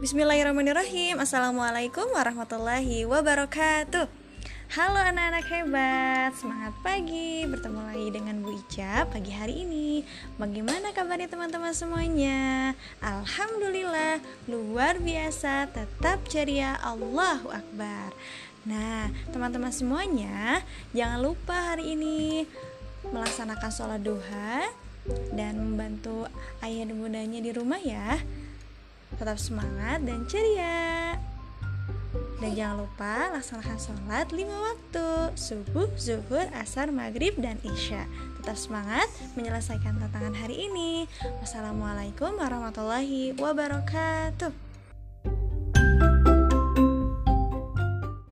Bismillahirrahmanirrahim. Assalamualaikum warahmatullahi wabarakatuh. Halo anak-anak hebat Semangat pagi. Bertemu lagi dengan Bu Ica pagi hari ini. Bagaimana kabarnya teman-teman semuanya? Alhamdulillah Luar biasa Tetap ceria. Allahu Akbar. Nah teman-teman semuanya Jangan lupa hari ini Melaksanakan sholat duha Dan membantu ayah dan bundanya di rumah ya tetap semangat dan ceria. Dan jangan lupa laksanakan sholat lima waktu Subuh, zuhur, asar, maghrib, dan isya. Tetap semangat menyelesaikan tantangan hari ini. Wassalamualaikum warahmatullahi wabarakatuh